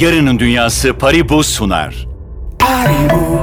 Yarının Dünyası Paribu sunar. Paribu.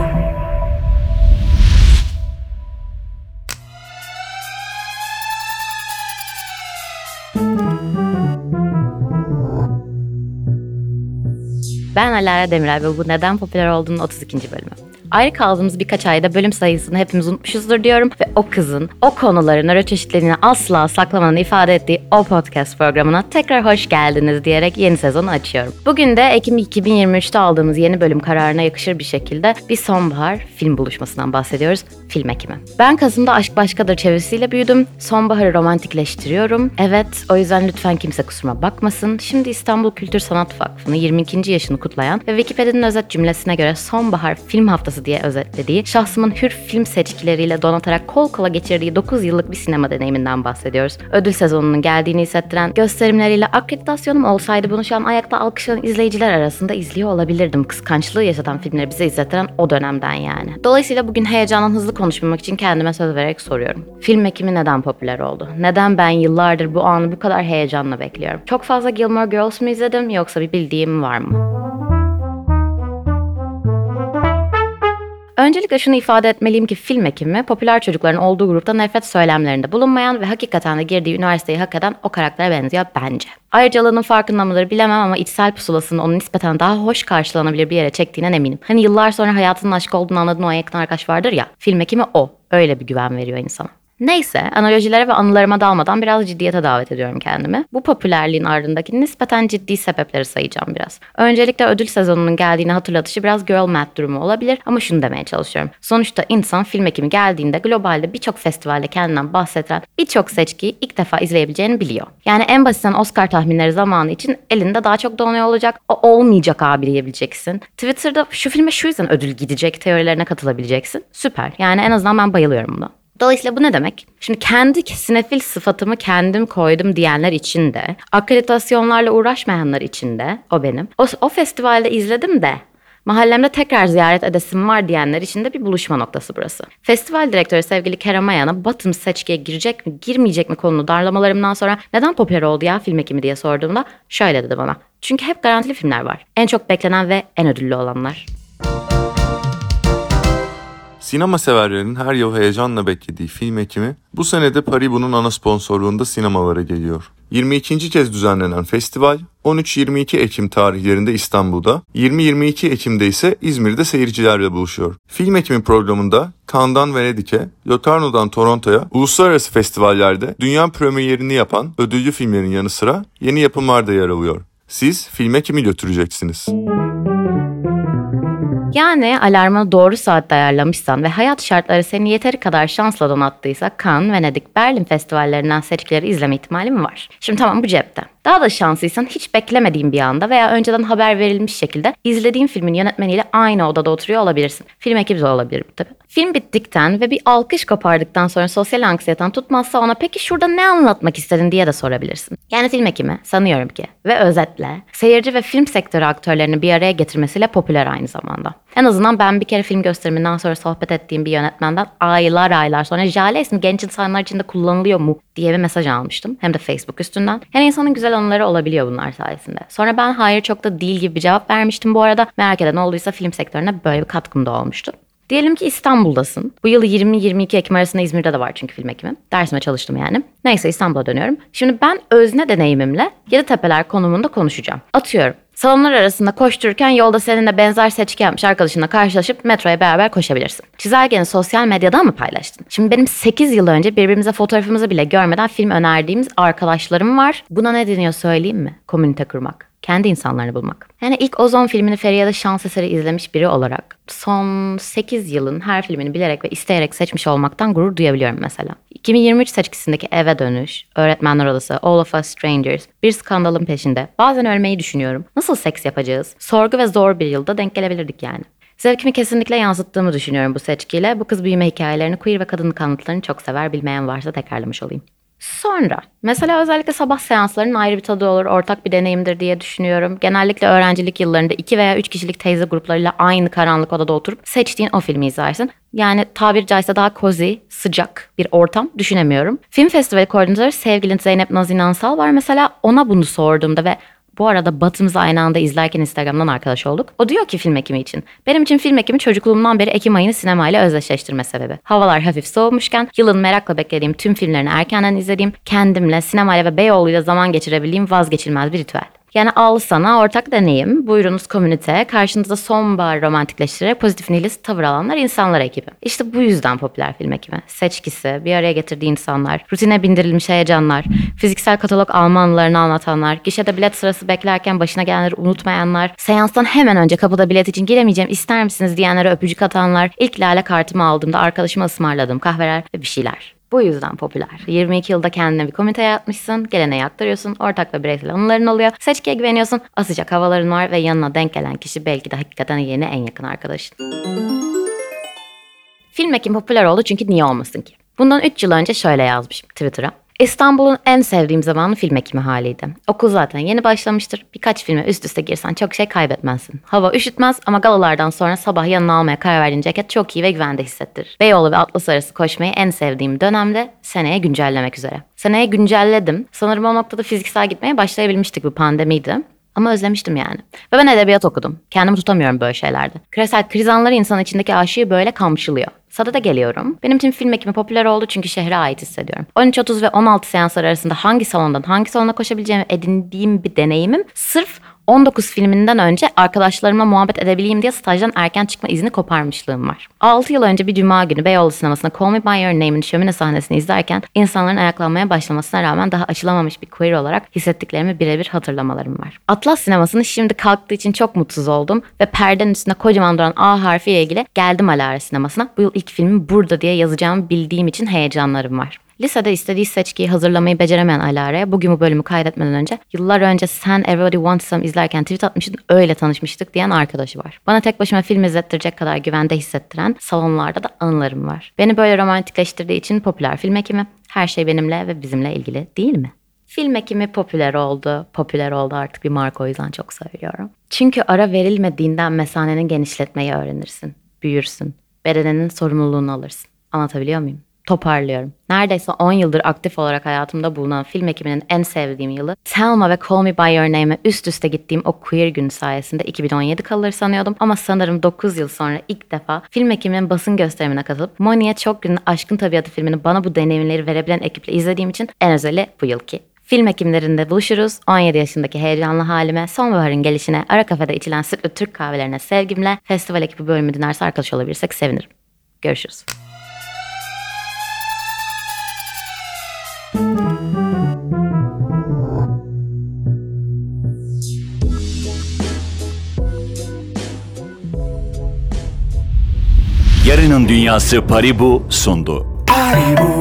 Ben Alara Demirer ve bu neden popüler olduğunun 32. bölümü. Ayrı kaldığımız birkaç ayda bölüm sayısını hepimiz unutmuşuzdur diyorum ve o kızın o konuların nöro çeşitliliğini asla saklamanın ifade ettiği o podcast programına tekrar hoş geldiniz diyerek yeni sezonu açıyorum. Bugün de Ekim 2023'te aldığımız yeni bölüm kararına yakışır bir şekilde bir sonbahar film buluşmasından bahsediyoruz. Film Ekimi. Ben Kasım'da Aşk Başkadır çevirisiyle büyüdüm. Sonbaharı romantikleştiriyorum. Evet, o yüzden lütfen kimse kusuruma bakmasın. Şimdi İstanbul Kültür Sanat Vakfı'nın 22. yaşını kutlayan ve Wikipedia'nın özet cümlesine göre sonbahar film haftası diye özetlediği, şahsımın hür film seçkileriyle donatarak kol kola geçirdiği 9 yıllık bir sinema deneyiminden bahsediyoruz. Ödül sezonunun geldiğini hissettiren gösterimleriyle akreditasyonum olsaydı bunu şu an ayakta alkışlayan izleyiciler arasında izliyor olabilirdim. Kıskançlığı yaşatan filmleri bize izlettiren o dönemden yani. Dolayısıyla bugün heyecandan hızlı konuşmamak için kendime söz vererek soruyorum. Film ekimi neden popüler oldu? Neden ben yıllardır bu anı bu kadar heyecanla bekliyorum? Çok fazla Gilmore Girls mu izledim yoksa bir bildiğim var mı? Öncelikle şunu ifade etmeliyim ki film ekimi popüler çocukların olduğu grupta nefret söylemlerinde bulunmayan ve hakikaten de girdiği üniversiteyi hak eden o karaktere benziyor bence. Ayrıcalığının farkında mıdır bilemem ama içsel pusulasını onu nispeten daha hoş karşılanabilir bir yere çektiğinden eminim. Hani yıllar sonra hayatının aşk olduğunu anladığın o yakın arkadaş vardır ya, film ekimi o. Öyle bir güven veriyor insana. Neyse, analojilere ve anılarıma dalmadan biraz ciddiyete davet ediyorum kendimi. Bu popülerliğin ardındaki nispeten ciddi sebepleri sayacağım biraz. Öncelikle ödül sezonunun geldiğini hatırlatışı biraz girl math durumu olabilir ama şunu demeye çalışıyorum. Sonuçta insan film ekimi geldiğinde globalde birçok festivalde kendinden bahseden birçok seçkiyi ilk defa izleyebileceğini biliyor. Yani en basitten Oscar tahminleri zamanı için elinde daha çok donuyor olacak. O olmayacak abi diyebileceksin. Twitter'da şu filme şu yüzden ödül gidecek teorilerine katılabileceksin. Süper. Yani en azından ben bayılıyorum buna. Dolayısıyla bu ne demek? Şimdi kendi sinefil sıfatımı kendim koydum diyenler için de, akreditasyonlarla uğraşmayanlar için de, o benim. O, o festivalde izledim de Mahallemde tekrar ziyaret edesim var diyenler için de bir buluşma noktası burası. Festival direktörü sevgili Kerem Ayan'a Batım seçkiye girecek mi girmeyecek mi konulu darlamalarımdan sonra neden popüler oldu ya film ekimi diye sorduğumda şöyle dedi bana. Çünkü hep garantili filmler var. En çok beklenen ve en ödüllü olanlar. Sinema severlerin her yıl heyecanla beklediği film ekimi bu senede Paribu'nun ana sponsorluğunda sinemalara geliyor. 22. kez düzenlenen festival 13-22 Ekim tarihlerinde İstanbul'da, 20-22 Ekim'de ise İzmir'de seyircilerle buluşuyor. Film ekimi programında Cannes'dan Venedik'e, Locarno'dan Toronto'ya, uluslararası festivallerde dünya premierini yapan ödüllü filmlerin yanı sıra yeni yapımlar da yer alıyor. Siz filme kimi götüreceksiniz? Yani alarmı doğru saatte ayarlamışsan ve hayat şartları seni yeteri kadar şansla donattıysa Cannes, Venedik, Berlin festivallerinden seçkileri izleme ihtimalim var. Şimdi tamam bu cepte. Daha da şanslıysan hiç beklemediğin bir anda veya önceden haber verilmiş şekilde izlediğin filmin yönetmeniyle aynı odada oturuyor olabilirsin. Film ekibi de olabilir bu tabii. Film bittikten ve bir alkış kopardıktan sonra sosyal anksiyeten tutmazsa ona peki şurada ne anlatmak istedin diye de sorabilirsin. Yani film ekimi sanıyorum ki ve özetle seyirci ve film sektörü aktörlerini bir araya getirmesiyle popüler aynı zamanda. En azından ben bir kere film gösteriminden sonra sohbet ettiğim bir yönetmenden aylar aylar sonra Jale ismi genç insanlar için de kullanılıyor mu diye bir mesaj almıştım. Hem de Facebook üstünden. Yani insanın güzel anıları olabiliyor bunlar sayesinde. Sonra ben hayır çok da değil gibi bir cevap vermiştim bu arada. Merak eden olduysa film sektörüne böyle bir katkım da olmuştu. Diyelim ki İstanbul'dasın. Bu yıl 20-22 Ekim arasında İzmir'de de var çünkü film ekimi. Dersime çalıştım yani. Neyse İstanbul'a dönüyorum. Şimdi ben özne deneyimimle Yeditepeler konumunda konuşacağım. Atıyorum. Salonlar arasında koştururken yolda seninle benzer seçki yapmış arkadaşınla karşılaşıp metroya beraber koşabilirsin. Çizelgeni sosyal medyadan mı paylaştın? Şimdi benim 8 yıl önce birbirimize fotoğrafımızı bile görmeden film önerdiğimiz arkadaşlarım var. Buna ne deniyor söyleyeyim mi? Komünite kurmak kendi insanlarını bulmak. Yani ilk Ozon filmini Feriha'da şans eseri izlemiş biri olarak son 8 yılın her filmini bilerek ve isteyerek seçmiş olmaktan gurur duyabiliyorum mesela. 2023 seçkisindeki Eve Dönüş, Öğretmenler Odası, All of Us Strangers, Bir Skandalın Peşinde, bazen ölmeyi düşünüyorum. Nasıl seks yapacağız? Sorgu ve zor bir yılda denk gelebilirdik yani. Zevkimi kesinlikle yansıttığımı düşünüyorum bu seçkiyle. Bu kız büyüme hikayelerini, queer ve kadınlık anlatılarını çok sever. Bilmeyen varsa tekrarlamış olayım. Sonra mesela özellikle sabah seanslarının ayrı bir tadı olur, ortak bir deneyimdir diye düşünüyorum. Genellikle öğrencilik yıllarında iki veya üç kişilik teyze gruplarıyla aynı karanlık odada oturup seçtiğin o filmi izlersin. Yani tabir caizse daha cozy, sıcak bir ortam düşünemiyorum. Film festivali koordinatörü sevgilin Zeynep Naz İnansal var mesela ona bunu sorduğumda ve Bu arada Batımızı aynı anda izlerken Instagram'dan arkadaş olduk. O diyor ki film ekimi için. Benim için film ekimi çocukluğumdan beri Ekim ayını sinemayla özdeşleştirme sebebi. Havalar hafif soğumuşken yılın merakla beklediğim tüm filmlerini erkenden izlediğim, kendimle, sinemayla ve Beyoğlu'yla zaman geçirebildiğim vazgeçilmez bir ritüel. Yani al sana ortak deneyim, buyurunuz komünite, karşınızda sonbahar romantikleştirerek pozitif nihilist tavır alanlar insanlar ekibi. İşte bu yüzden popüler film ekibi. Seçkisi, bir araya getirdiği insanlar, rutine bindirilmiş heyecanlar, fiziksel katalog Almanlarını anlatanlar, gişede bilet sırası beklerken başına gelenleri unutmayanlar, seanstan hemen önce kapıda bilet için giremeyeceğim ister misiniz diyenlere öpücük atanlar, ilk lale kartımı aldığımda arkadaşıma ısmarladığım kahveler ve bir şeyler. Bu yüzden popüler. 22 yılda kendine bir komite yaratmışsın, geleneği aktarıyorsun, ortak ve bireysel anıların oluyor, seçkiye güveniyorsun, asacak havaların var ve yanına denk gelen kişi belki de hakikaten yeni en yakın arkadaşın. Film ekim popüler oldu çünkü niye olmasın ki? Bundan 3 yıl önce şöyle yazmışım Twitter'a. İstanbul'un en sevdiğim zamanı film ekimi haliydi. Okul zaten yeni başlamıştır. Birkaç filme üst üste girsen çok şey kaybetmezsin. Hava üşütmez ama galalardan sonra sabah yanına almaya karar verdiğin ceket çok iyi ve güvende hissettirir. Beyoğlu ve Atlas arası koşmayı en sevdiğim dönemde seneye güncellemek üzere. Seneye güncelledim. Sanırım o noktada fiziksel gitmeye başlayabilmiştik bu pandemiydi. Ama özlemiştim yani. Ve ben edebiyat okudum. Kendimi tutamıyorum böyle şeylerde. Küresel kriz anları insan içindeki aşığı böyle kamçılıyor. Sada da geliyorum. Benim için film ekimi popüler oldu çünkü şehre ait hissediyorum. 13.30 ve 16 seanslar arasında hangi salondan hangi salona koşabileceğimi edindiğim bir deneyimim sırf 19 filminden önce arkadaşlarımla muhabbet edebileyim diye stajdan erken çıkma izni koparmışlığım var. 6 yıl önce bir cuma günü Beyoğlu sinemasında Call Me By Your Name'in şömine sahnesini izlerken insanların ayaklanmaya başlamasına rağmen daha açılamamış bir queer olarak hissettiklerimi birebir hatırlamalarım var. Atlas sinemasını şimdi kalktığı için çok mutsuz oldum ve perdenin üstünde kocaman duran A harfiyle ilgili geldim Alara sinemasına. Bu yıl ilk filmi burada diye yazacağımı bildiğim için heyecanlarım var. Lisede istediği seçkiyi hazırlamayı beceremeyen Alara'ya bugün bu bölümü kaydetmeden önce yıllar önce sen Everybody Wants Some izlerken tweet atmıştın öyle tanışmıştık diyen arkadaşı var. Bana tek başıma film izlettirecek kadar güvende hissettiren salonlarda da anılarım var. Beni böyle romantikleştirdiği için popüler film ekimi her şey benimle ve bizimle ilgili değil mi? Film ekimi popüler oldu. Popüler oldu artık bir marka o yüzden çok söylüyorum. Çünkü ara verilmediğinden mesanenin genişletmeyi öğrenirsin. Büyürsün. Bedeninin sorumluluğunu alırsın. Anlatabiliyor muyum? Toparlıyorum. Neredeyse 10 yıldır aktif olarak hayatımda bulunan film ekiminin en sevdiğim yılı Thelma ve Call Me By Your Name'e üst üste gittiğim o queer gün sayesinde 2017 kalır sanıyordum ama sanırım 9 yıl sonra ilk defa film ekiminin basın gösterimine katılıp Moni'ye çok günün Aşkın Tabiatı filmini bana bu deneyimleri verebilen ekiple izlediğim için en özeli bu yılki. Film ekimlerinde buluşuruz. 17 yaşındaki heyecanlı halime, sonbaharın gelişine, ara kafede içilen sütlü Türk kahvelerine sevgimle, festival ekibi bölümü dinlerse arkadaş olabilirsek sevinirim. Görüşürüz. Yarının Dünyası Paribu sundu. Paribu,